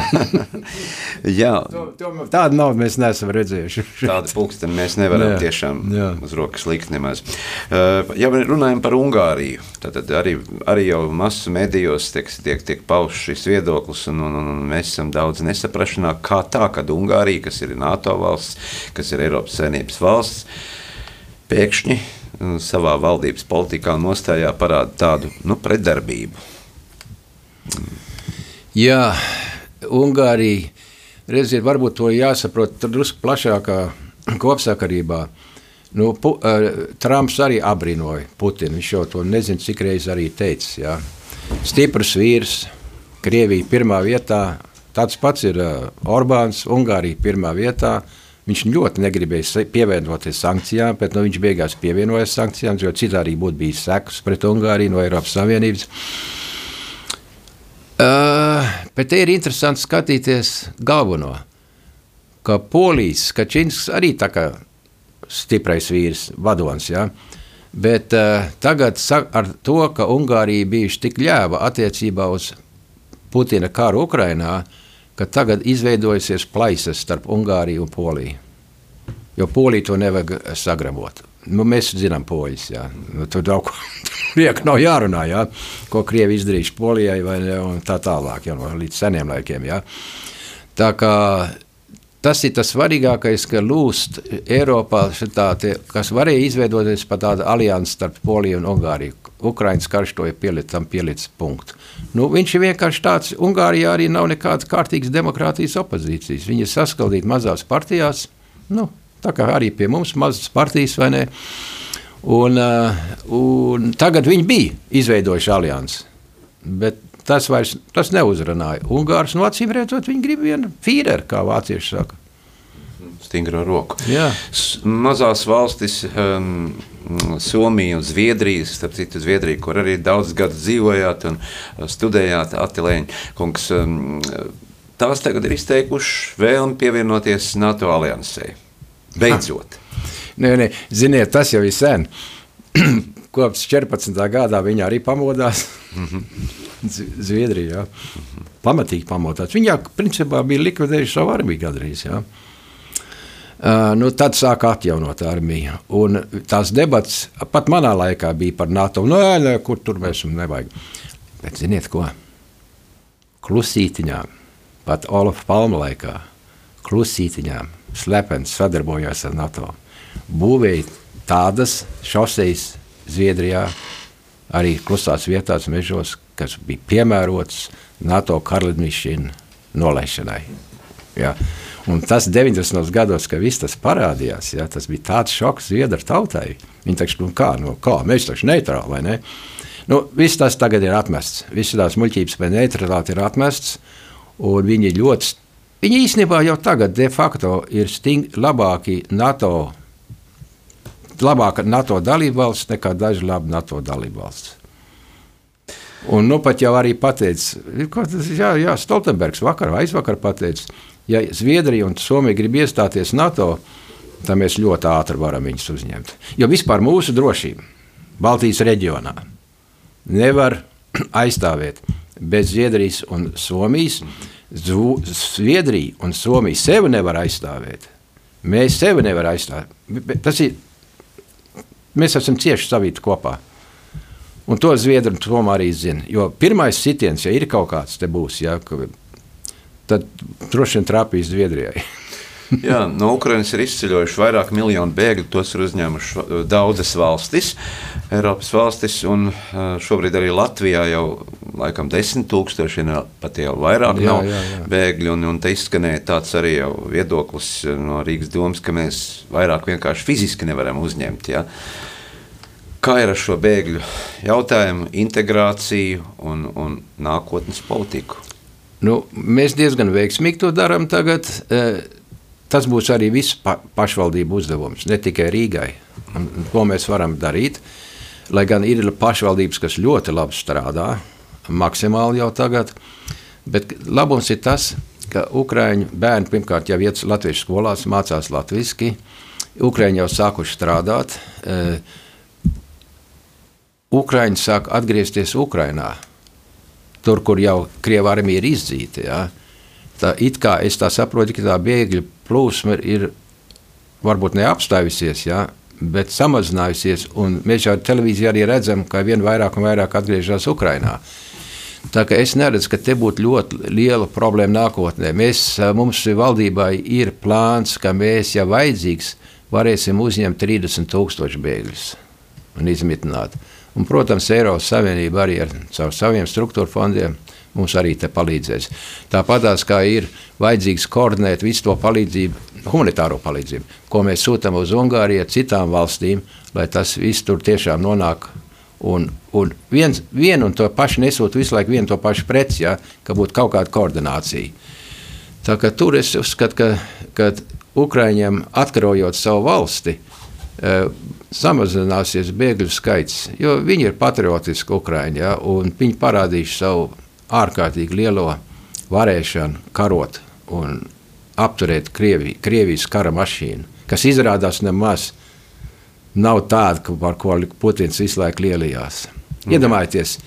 Speaker 2: [LAUGHS] Jā. To,
Speaker 3: to, tādu naudu mēs neesam redzējuši. [LAUGHS]
Speaker 2: Tādu pulksteni mēs nevaram jā. tiešām jā. uz rokas likt nemaz. Uh, ja runājam par Ungāriju, tad arī, arī jau masu medijos tiek, tiek, tiek paušs šis viedoklis, un, un, un mēs esam daudz nesaprašanā, kā tā, kad Ungārija, kas ir NATO valsts, kas ir Eiropas saimnības valsts, pēkšņi uh, savā valdības politikā nostājā parāda tādu nu, pretdarbību.
Speaker 3: Jā, Ungārija, redziet, varbūt to jāsaprot drusku plašākā [CLEARS THROAT] kopsakarībā. Nu, pu, uh, Trumps arī abrīnoja Putinu. Viņš jau to nezinu, cik reizes arī teicis. Jā. Stiprs vīrs, Krievija pirmā vietā. Tāds pats ir uh, Orbāns, Ungārija pirmā vietā. Viņš ļoti negribēja pievienoties sankcijām, bet nu, viņš beigās pievienojās sankcijām, jo citādi būtu bijis sekas pret Ungāriju no Eiropas Savienības. Uh, bet te ir interesanti skatīties galveno, ka Polijas Kačinskis arī tā kā stiprais vīrs, vadonis, ja? bet uh, tagad ar to, ka Ungārija bijuši tik ļēva attiecībā uz Putina karu Ukrainā, ka tagad izveidojusies plaisas starp Ungāriju un Poliju. Jo Polija to nevajag sagrabot. Nu, mēs zinām, poļus. Nu, tur daudz ko [LAUGHS] nav jārunā. Jā. Ko Krievi izdarījuši Polijai vai tā tālāk, jau no līdz seniem laikiem. Jā. Tā kā tas ir tas svarīgākais, ka lūst Eiropā, šitā, tie, kas varēja izveidoties par tādu aliansi starp Poliju un Ungāriju. Ukraiņas karš to ir pielicis, tam pielicis punktu. Nu, viņš ir vienkārši tāds, Ungārijā arī nav nekādas kārtīgas demokrātijas opozīcijas. Viņi ir saskaldīti mazās partijās. Nu, Tā kā arī pie mums mazas partijas, vai ne? Un, uh, un tagad viņi bija izveidojuši aliansi. Bet tas vairs tas neuzrunāja. Ungārs no acīm redzot, viņi grib vienu fīreru, kā vācieši saka.
Speaker 2: Stingro roku. Jā. Mazās valstis, um, Somija un Zviedrija, starp citu, Zviedrija, kur arī daudz gadu dzīvojāt un studējāt, Atilēņa kungs, um, tās tagad ir izteikuši vēlmi pievienoties NATO aliansei. Beidzot.
Speaker 3: nē, nē, ziniet, tas jau ir sen. [CLEARS THROAT] Kopš 14. gadā viņa arī pamodās. Zviedrijā. Pamatīgi pamodās. Viņa principā bija likvidējusi savu armiju gandrīz. Jā. Uh, nu, tad sāka atjaunot armiju. Un tās debats pat manā laikā bija par NATO. Nē, nē, kur tur mēs nevajag. Bet ziniet ko? Klusītiņām, pat Olafa Palma laikā, klusītiņām slepeni sadarbojās ar NATO. Būvēja tādas šoseis Zviedrijā, arī klusās vietās, mežos, kas bija piemērots NATO karalidmašīnu nolaišanai. Ja. Un tas 90. gados, kad viss tas parādījās, ja, tas bija tāds šoks Zviedru tautai. Viņi taču, nu kā, nu kā, mēs taču neitrāli, vai ne? Nu, viss tas tagad ir atmests. Visas tās muļķības par neutralitāti ir atmests, un viņi ļoti, viņi īstenībā jau tagad de facto ir sting, labāki NATO, labāka NATO dalībvalsts nekā daži labi NATO dalībvalsts. Un nu pat jau arī pateicis, jā, jā Stoltenbergs vakar vai aizvakar pateicis, ja Zviedrija un Somija grib iestāties NATO, tad mēs ļoti ātri varam viņus uzņemt. Jo vispār mūsu drošība Baltijas reģionā nevar [CLEARS THROAT] aizstāvēt bez Zviedrijas un Somijas. Zviedrija un Somija sevi nevar aizstāvēt. Mēs sevi nevaram aizstāvēt. Tas ir. Mēs esam cieši savīti kopā. Un to Zviedri tomēr arī zina. Jo pirmais sitiens, ja ir kaut kāds te būs, ja, tad droši vien trāpīs Zviedrijai. [LAUGHS]
Speaker 2: Jā, no Ukrainas ir izceļojuši vairāk miljonu bēgļu. Tos ir uzņēmuši daudzas valstis, Eiropas valstis. Un šobrīd arī Latvijā jau laikam desmit tūkstoši, pat jau vairāk jā, nav jā, jā. bēgļu. Un, un te izskanēja tāds arī viedoklis no Rīgas domas, ka mēs vairāk vienkārši fiziski nevaram uzņemt. Jā. Kā ir ar šo bēgļu jautājumu, integrāciju un, un nākotnes politiku?
Speaker 3: Nu, mēs diezgan veiksmīgi to darām tagad. Uh, Tas būs arī visu pa pašvaldību uzdevums, ne tikai Rīgai. Ko mēs varam darīt? Lai gan ir pašvaldības, kas ļoti labi strādā, maksimāli jau tagad, bet labums ir tas, ka Ukrāņu bērni pirmkārt jau iet latviešu skolās, mācās latviešu, Ukrāņi jau sākuši strādāt. Uh, Ukrāņi sāk atgriezties Ukrajinā, tur, kur jau Krievija armija ir izdzīta. Ja? Tā it kā es tā saprotu, ka tā bēgļu plūsma ir varbūt neapstājusies, ja, bet samazinājusies. Mēs jau televīzijā arī redzam, ka vien vairāk un vairāk atgriežas Ukrajinā. Tā kā es neredzu, ka te būtu ļoti liela problēma nākotnē. Mēs, mums valdībai ir plāns, ka mēs, ja vajadzīgs, varēsim uzņemt 30 tūkstošu bēgļus un izmitināt. Un, protams, Eiropas Savienība arī ar saviem struktūra fondiem mums arī palīdzēs. Tāpat kā ir vajadzīgs koordinēt visu to palīdzību, humanitāro palīdzību, ko mēs sūtām uz Ungāriju, citām valstīm, lai tas viss tur tiešām nonāk. Un, un viens, vienu un to pašu nesūta visu laiku vienu to pašu preci, ja, ka būtu kaut kāda koordinācija. Tā kā tur es uzskatu, ka, ka Ukraiņiem atkarojot savu valsti, eh, samazināsies bēgļu skaits, jo viņi ir patriotiski Ukraiņi, ja, un viņi parādījuši savu ārkārtīgi lielo varēšanu karot un apturēt Krievi, Krievijas kara mašīnu, kas izrādās nemaz nav tāda, par ko Putins visu laiku lielījās. Mm. Iedomājieties,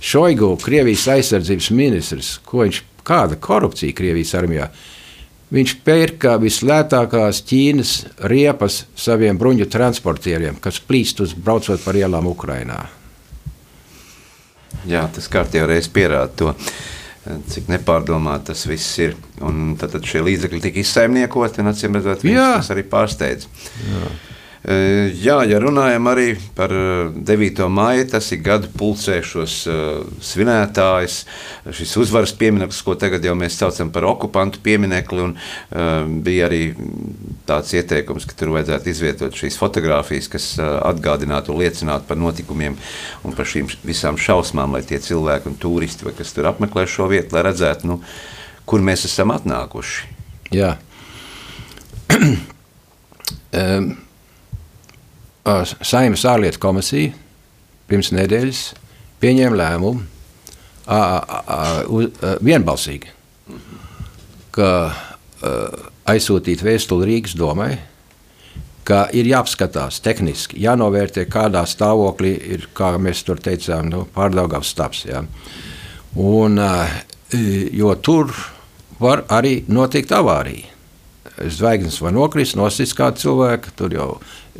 Speaker 3: Šoigu, Krievijas aizsardzības ministrs, ko viņš, kāda korupcija Krievijas armijā. Viņš pērka vislētākās Ķīnas riepas saviem bruņu transportieriem, kas plīst uz braucot par ielām Ukrajinā.
Speaker 2: Jā, tas kārtībā reiz pierāda to, cik nepārdomāti tas viss ir. Un tad, tad šie līdzekļi tika izsaimniekoti, un acīm redzot, tas arī pārsteidz. Jā. Jā, ja runājam arī par 9. maiju, tas ir gadu pulcēšos svinētājs, šis uzvaras piemineklis, ko tagad jau mēs saucam par okupantu pieminekli, un bija arī tāds ieteikums, ka tur vajadzētu izvietot šīs fotogrāfijas, kas atgādinātu un liecinātu par notikumiem un par šīm visām šausmām, lai tie cilvēki un turisti, vai kas tur apmeklē šo vietu, lai redzētu, nu, kur mēs esam atnākuši.
Speaker 3: Jā. [CLEARS THROAT] um. Saimnes ārlietu komisija pirms nedēļas pieņēma lēmumu vienbalsīgi, ka aizsūtīt vēstuli Rīgas domai, ka ir jāapskatās tehniski, jānovērtē, kādā stāvoklī ir, kā mēs tur teicām, nu, pārdaugavs stāps. Jā. Un, jo tur var arī notikt avārija. Zvaigznes var nokrist, nosist kādu cilvēku, tur jau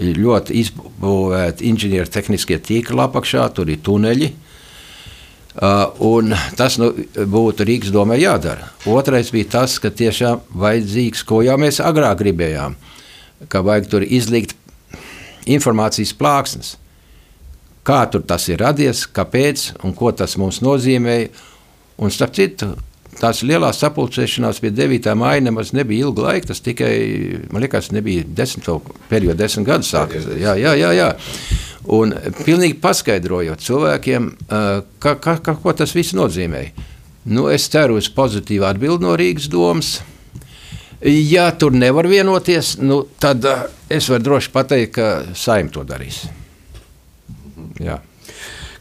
Speaker 3: ir ļoti izbūvēti inženieru tehniskie tīkli apakšā, tur ir tuneļi. Uh, tas nu, būtu Rīgas domē jādara. Otrais bija tas, ka tiešām vajadzīgs, ko jau mēs agrāk gribējām, ka vajag tur izlikt informācijas plāksnes. Kā tur tas ir radies, kāpēc un ko tas mums nozīmē. Un starp citu, tās lielās sapulcēšanās pie 9. māja nemaz nebija ilga laika. Tas tikai, man liekas, nebija desmit, pēdējo desmit gadu sākas. Jā, jā, jā, jā. Un pilnīgi paskaidrojot cilvēkiem, ka, ka, ka, ko tas viss nozīmē. Nu, es ceru uz pozitīvu atbildi no Rīgas domas. Ja tur nevar vienoties, nu, tad es varu droši pateikt, ka saim to darīs. Jā.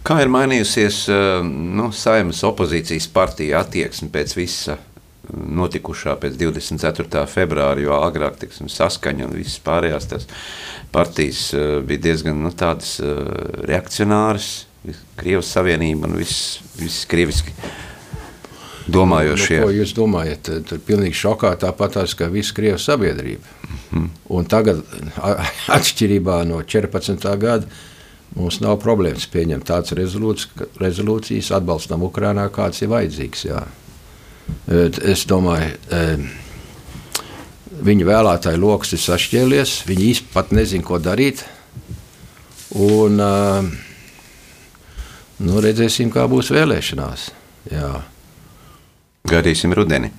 Speaker 2: Kā ir mainījusies eh, nu, saimnes opozīcijas partija attieksme pēc visa eh, notikušā pēc 24. februāra, jo agrāk tiksim, saskaņa un visas pārējās partijas eh, bija diezgan nu, tādas reakcionāras, Krievijas Savienība un viss, viss krieviski domājošie.
Speaker 3: Nu, ko jūs domājat? Tur pilnīgi šokā tāpat tās, kā visa Krievijas sabiedrība. Mm -hmm. Un tagad, [LAUGHS] atšķirībā no 14. gada, Mums nav problēmas pieņemt tādas rezolūcijas, atbalstam Ukrainā, kāds ir vajadzīgs. Jā. Es domāju, viņa vēlētāju lokus ir sašķēlies, viņi īsti pat nezina, ko darīt. Un, nu, redzēsim, kā būs vēlēšanās. Jā.
Speaker 2: Gaidīsim rudeni.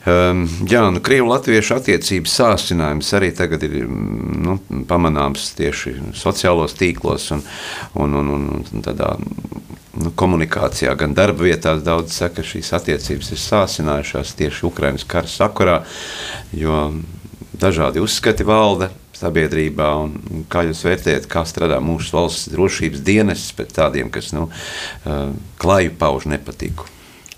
Speaker 2: Um, jā, nu, Krievu-Latviešu attiecības sācinājums arī tagad ir mm, nu, pamanāms tieši sociālos tīklos un, un, un, un, tādā nu, komunikācijā, gan darba vietās. Daudz saka, ka šīs attiecības ir sācinājušās tieši Ukraiņas kara sakarā, jo dažādi uzskati valda sabiedrībā. Un, kā jūs vērtējat, kā strādā mūsu valsts drošības dienests pēc tādiem, kas nu, klaju pauž nepatiku?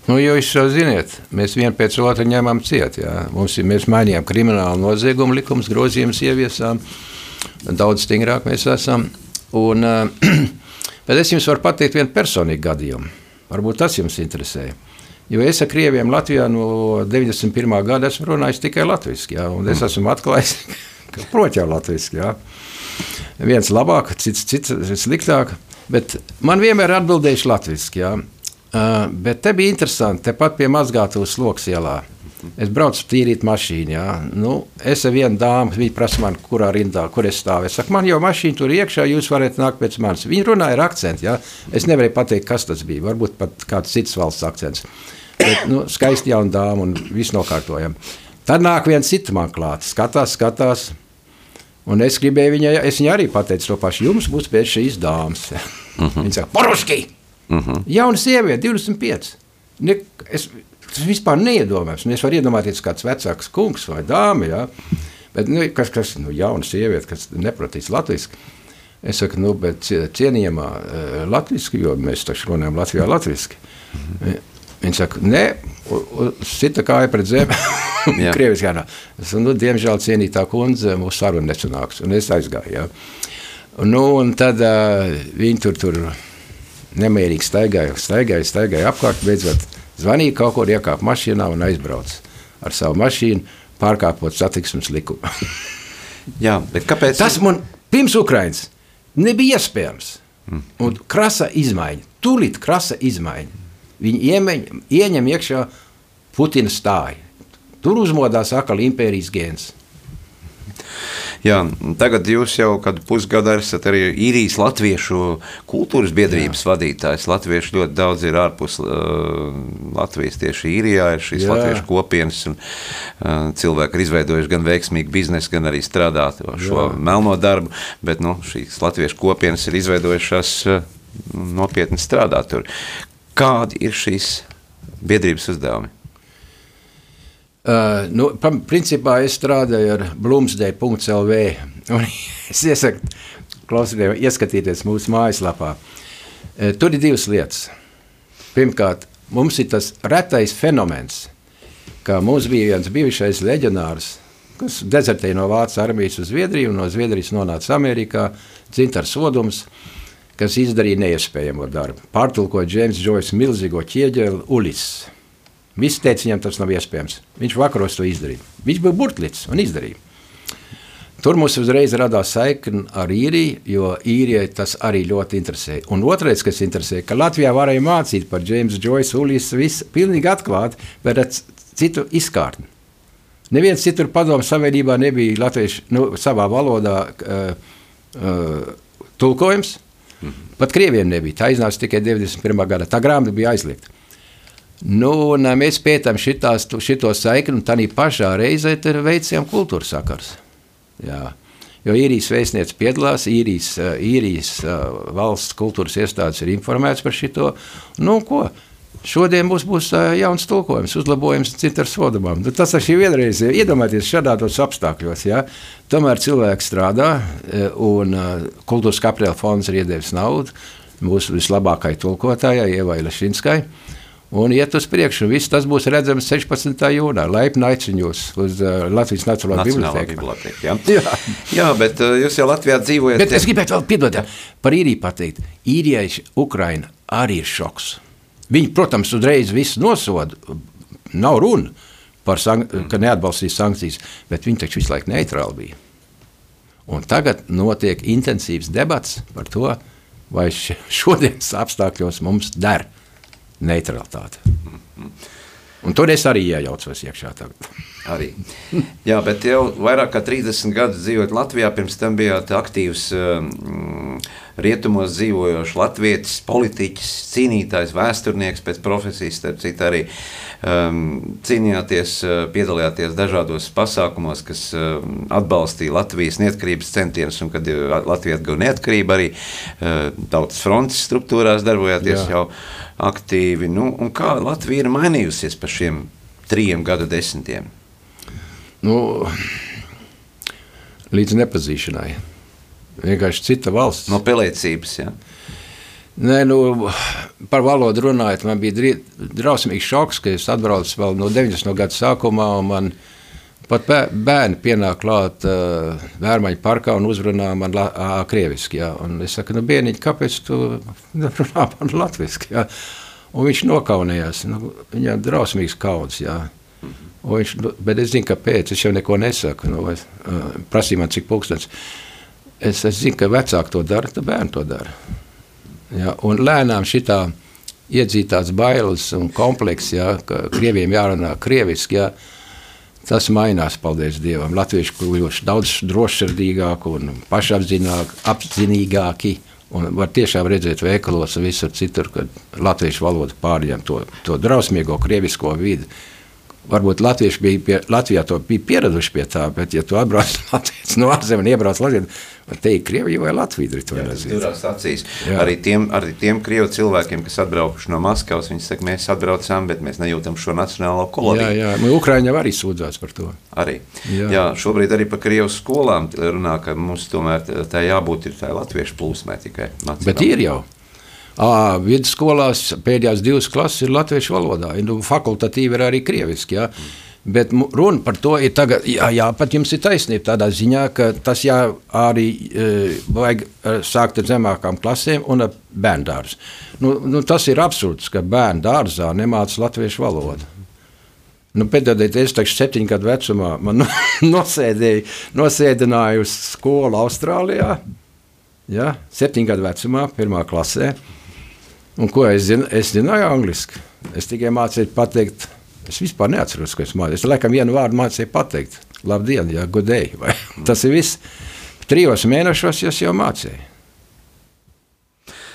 Speaker 3: Nu, jūs jau zināt, mēs viens pēc otra ņemam ciet. Jā. Mums ir, mēs mainījām kriminālu noziegumu likumus, grozījumus ieviesām. Daudz stingrāk mēs esam. Un, [CLEARS THROAT] bet es jums varu pateikt vienu personīgu gadījumu. Varbūt tas jums interesē. Jo es ar krieviem Latvijā no 91. gada esmu runājis tikai latviešu. Es mm. esmu atklājis, [LAUGHS] ka protams, jau latviešu. Viens labāk, cits, cits sliktāk. Bet man vienmēr ir atbildējuši latviešu. Uh, bet te bija interesanti, tepat pie mazgātavas sloks ielā. Es braucu tīrīt mašīnu. Jā. Nu, es ar vienu dāmu, viņa prasa man, kurā rindā, kur es stāvu. Es saku, man jau mašīna tur iekšā, jūs varat nākt pēc manis. Viņa runāja ar akcentu. Jā. Es nevarēju pateikt, kas tas bija. Varbūt pat kāds cits valsts akcents. Bet, nu, skaisti jauna dāma un viss nokārtojam. Tad nāk viens cits man klāt, skatās, skatās. Un es gribēju viņai, es viņai arī pateicu to pašu. Jums būs pēc šīs dāmas. Uh -huh. Viņa saka, Poruski! Uh mhm. -huh. Jauna sieviete, 25. Ne, es, tas vispār neiedomājams. Es varu iedomāties, kāds vecāks kungs vai dāma. Ja? Bet, nu, kas ir nu, jauna sieviete, kas neprotīs latviešu? Es saku, nu, bet cienījamā uh, latviešu, jo mēs taču runājam Latvijā latviešu. Mm -hmm. Viņa saka, nē, sita kāja pret zemi. [LAUGHS] Krieviski jānā. Es saku, nu, diemžēl cienītā kundze mūsu saruna nesanāks. Un es aizgāju. Ja. Nu, un tad uh, viņi tur tur nemierīgi staigāja, staigāja, staigāja apkārt. Beidzot, zvanīja kaut kur, iekāpa mašīnā un aizbrauca ar savu mašīnu, pārkāpot satiksmes likumu. [LAUGHS]
Speaker 2: Jā, kāpēc?
Speaker 3: Tas man pirms Ukraiņas nebija iespējams. Mm. Un krasa izmaiņa, tūlīt krasa izmaiņa. Viņi iemeņ, ieņem iekšā Putina stāju. Tur uzmodās atkal impērijas gēns.
Speaker 2: Jā, tagad jūs jau kādu pusgadu esat arī īrijas latviešu kultūras biedrības Jā. vadītājs. Latvieši ļoti daudz ir ārpus Latvijas tieši īrijā, ir šīs Jā. latviešu kopienas, un cilvēki ir izveidojuši gan veiksmīgu biznesu, gan arī strādāt šo Jā. melno darbu, bet nu, šīs latviešu kopienas ir izveidojušās nopietni strādāt tur. Kādi ir šīs biedrības uzdevumi?
Speaker 3: Uh, nu, principā es strādāju ar Blūmsdēļ.CLV. [LAUGHS] Es iesaku klausītājiem ieskatīties mūsu mājaslapā. Uh, tur ir divas lietas. Pirmkārt, mums ir tas retais fenomens, ka mums bija viens bijušais leģionārs, kas dezertēja no Vācijas armijas uz Zviedriju, un no Zviedrijas nonāca Amerikā, Dzintars Sodums, kas izdarīja neiespējamo darbu. Pārtulkoja Džeims Džois milzīgo ķieģeli Ulis. Visi teica, viņam tas nav iespējams. Viņš vakaros to izdarīja. Viņš bija burtlīts un izdarīja. Tur mums uzreiz radās saikne ar īriju, jo īrijai tas arī ļoti interesē. Un otrais, kas interesē, ka Latvijā varēja mācīt par Jamesu Joyce, Ulijas, visu pilnīgi atklāti, bet ar citu izkārtni. Neviens citur padomu savienībā nebija latviešu nu, savā valodā uh, uh, tulkojums. -hmm. Pat krieviem nebija. Tā iznāca tikai 91. gada. Tā grāmata bija aizliegta. Nu, un, mēs pētām šitās, šito saikni, un tā pašā reizē veicām kultūras sakars. Jā. Jo īrijas vēstniece piedalās, īrijas, īrijas valsts kultūras iestādes ir informētas par šo. Nu, ko? Šodien mums būs jauns tulkojums, uzlabojums citas sodamām. Nu, tas ir vienreiz, iedomājieties, šādos apstākļos. Ja? Tomēr cilvēks strādā, un kultūras kapitāla fonds ir iedevis naudu mūsu vislabākajai tulkotājai, Ievai Lešinskai. Un iet uz priekšu. Viss tas būs redzams 16. jūnijā. Laipni aicinu jūs uz uh, Latvijas Nacionālo bibliotēku.
Speaker 2: bibliotēku jā. [LAUGHS] jā. jā, bet uh, jūs jau Latvijā dzīvojat.
Speaker 3: Bet es gribētu vēl piedot par īriju pateikt. Īrijai Ukraina arī ir šoks. Viņi, protams, uzreiz visu nosoda. Nav runa par to, ka neatbalstīs sankcijas, bet viņi taču visu laiku neitrāli bija. Un tagad notiek intensīvs debats par to, vai [LAUGHS] šodienas apstākļos mums der neutralitāte. Un tur es arī iejaucos iekšā. Tagad.
Speaker 2: Arī. Jā, bet jau vairāk kā 30 gadus dzīvojot Latvijā, pirms tam bijāt aktīvs um, rietumos dzīvojošs latvietis, politiķis, cīnītājs, vēsturnieks pēc profesijas, starp citu arī um, cīnījāties, uh, piedalījāties dažādos pasākumos, kas um, atbalstīja Latvijas neatkarības centienus, un kad uh, Latvija atguva neatkarību, arī uh, tautas frontes struktūrās darbojāties Jā. jau aktīvi. Nu, kā Latvija ir mainījusies pa šiem trim gadu desmitiem?
Speaker 3: Nu, līdz nepazīšanai. Vienkārši cita valsts.
Speaker 2: No pelēcības. Ja?
Speaker 3: Nē, nu, par valodu runājot, man bija drausmīgs šoks, ka es atbraucu vēl no 90. gada sākumā. Man pat bērni pienāk klāt uh, Vērmaņa parkā un uzrunā man la, uh, krieviski. Ja? Un es saku, nu, bērniņ, kāpēc tu runā man latviski? Ja? Un viņš nokaunējās. Nu, viņam drausmīgs kauds. Ja? Un viņš, nu, bet es zinu, kāpēc. Es jau neko nesaku. Nu, es, uh, prasīja man, cik pulkstenis. Es, es zinu, ka vecāki to dara, tad bērni to dara. Ja? Un lēnām šitā iedzītās bailes un komplekss, ja, ka krieviem jārunā krieviski, ja, tas mainās, paldies Dievam. Latvieši kļuvuši daudz drošsirdīgāki un pašapzinīgāki. Un var tiešām redzēt veikalos un visur citur, kad latviešu valoda pārņem to, to drausmīgo krievisko vidi. Varbūt Latvieši bija pie, Latvijā to bija pieraduši pie tā, bet, ja tu atbrauc [LAUGHS] no ārzemēs un iebrauc Latvijā, tad te ir Krievija vai Latvija.
Speaker 2: Arī tiem, arī tiem Krievu cilvēkiem, kas atbraukuši no Maskavas, viņi saka, mēs atbraucām, bet mēs nejūtam šo nacionālo koloniju.
Speaker 3: Jā, jā, nu, Ukraiņi jau arī sūdzās par to.
Speaker 2: Arī. Jā. jā, šobrīd arī par Krievu skolām runā, ka mums tomēr tā jābūt ir tā latviešu plūsmē tikai.
Speaker 3: Nacionāla. Bet ir jau. Vidusskolās pēdējās divas klases ir latviešu valodā, nu, fakultatīvi ir arī krieviski. Ja? Bet runa par to ir tagad, jā, jā, pat jums ir taisnība tādā ziņā, ka tas jā, arī e, vajag sākt ar zemākām klasēm un ar bērnu dārzu. Nu, nu, tas ir absurds, ka bērnu dārzā nemāca latviešu valodu. Nu, Pēdējais, es taču septiņu gadu vecumā [LAUGHS] nosēdēju, nosēdināju skolu Austrālijā. Ja, septiņu gadu vecumā, pirmā klasē. Un ko es zinu? Es zināju angliski. Es tikai mācīju pateikt, es vispār neatceros, ko es mācīju. Es laikam vienu vārdu mācīju pateikt. Labdien, jā, gudēji. Tas ir viss. Trijos mēnešos es jau mācīju.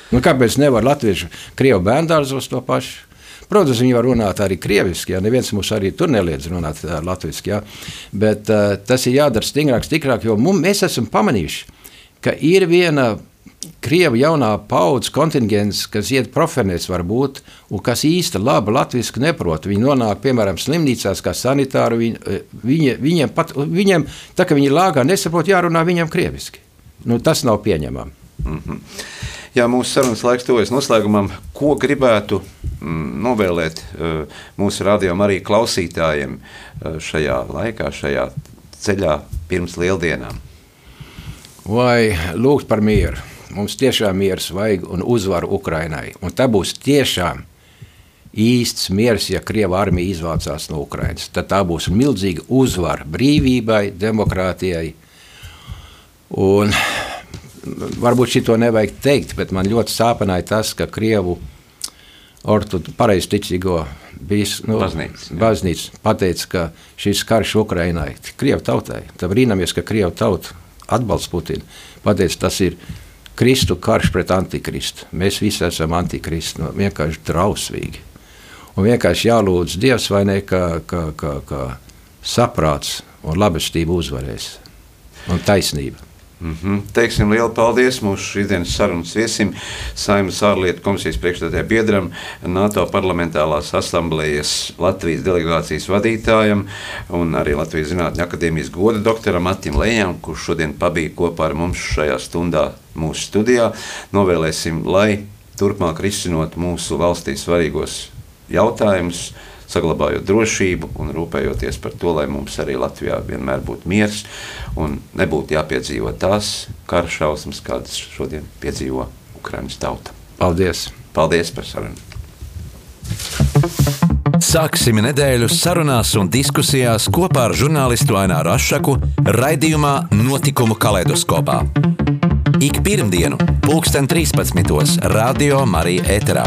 Speaker 3: Nu, kāpēc nevar latviešu, krievu bērngārzos to pašu? Protams, viņi var runāt arī krieviski, ja neviens mums arī tur neliedz runāt latviešu. Ja? Bet uh, tas ir jādara stingrāk, stiprāk, jo mums, mēs esam pamanījuši, ka ir viena Krievu jaunā paudzes kontingents, kas iet profenēs, varbūt, un kas īsti labi latviešu neprot. Viņi nonāk, piemēram, slimnīcās, kā sanitāri. Viņi, eh, viņi, viņiem, pat, viņiem, tā kā viņi lāgā nesaprot, jārunā viņam krieviski. Nu, tas nav pieņemami. Mm -hmm.
Speaker 2: Jā, mūsu sarunas laiks tuvojas noslēgumam. Ko gribētu mm, novēlēt uh, mūsu rādījumam, arī klausītājiem uh, šajā laikā, šajā ceļā pirms lieldienām?
Speaker 3: Vai lūgt par mieru? Mums tiešām miers vajag un uzvaru Ukrainai. Un tā būs tiešām īsts miers, ja Krieva armija izvācās no Ukrainas. Tad tā būs milzīga uzvara brīvībai, demokrātijai. Un varbūt šito nevajag teikt, bet man ļoti sāpināja tas, ka Krievu pareizticīgo bijis nu,
Speaker 2: Baznīca,
Speaker 3: baznīca pateica, ka šis karš Ukrainai, Krievu tautai, tad brīnamies, ka Krievu tauta atbalsta Putinu, pateica, tas ir Kristu karš pret antikristu. Mēs visi esam antikristi, nu, vienkārši drausmīgi. Un vienkārši jālūdz Dievs, vai ne, ka, ka, ka, ka saprāts un labestība uzvarēs un taisnība.
Speaker 2: Mm -hmm. Teiksim lielu paldies mūsu šīsdienas sarunas viesim, Saimnes ārlietu komisijas priekšstādē biedram, NATO parlamentārās asamblējas Latvijas delegācijas vadītājam un arī Latvijas Zinātņu akadēmijas goda doktoram Matim Lējām, kurš šodien pabija kopā ar mums šajā stundā mūsu studijā. Novēlēsim, lai turpmāk risinot mūsu valstī svarīgos jautājumus, saglabājot drošību un rūpējoties par to, lai mums arī Latvijā vienmēr būtu miers un nebūtu jāpiedzīvo tās kara šausmas, kādas šodien piedzīvo Ukraiņas tauta.
Speaker 3: Paldies!
Speaker 2: Paldies par sarunu!
Speaker 1: Sāksim nedēļu sarunās un diskusijās kopā ar žurnālistu Aināru Rošu raidījumā Notikumu kaleidoskopā. Ik pirmdienu, pulksten 13. Radio Marija Eterā.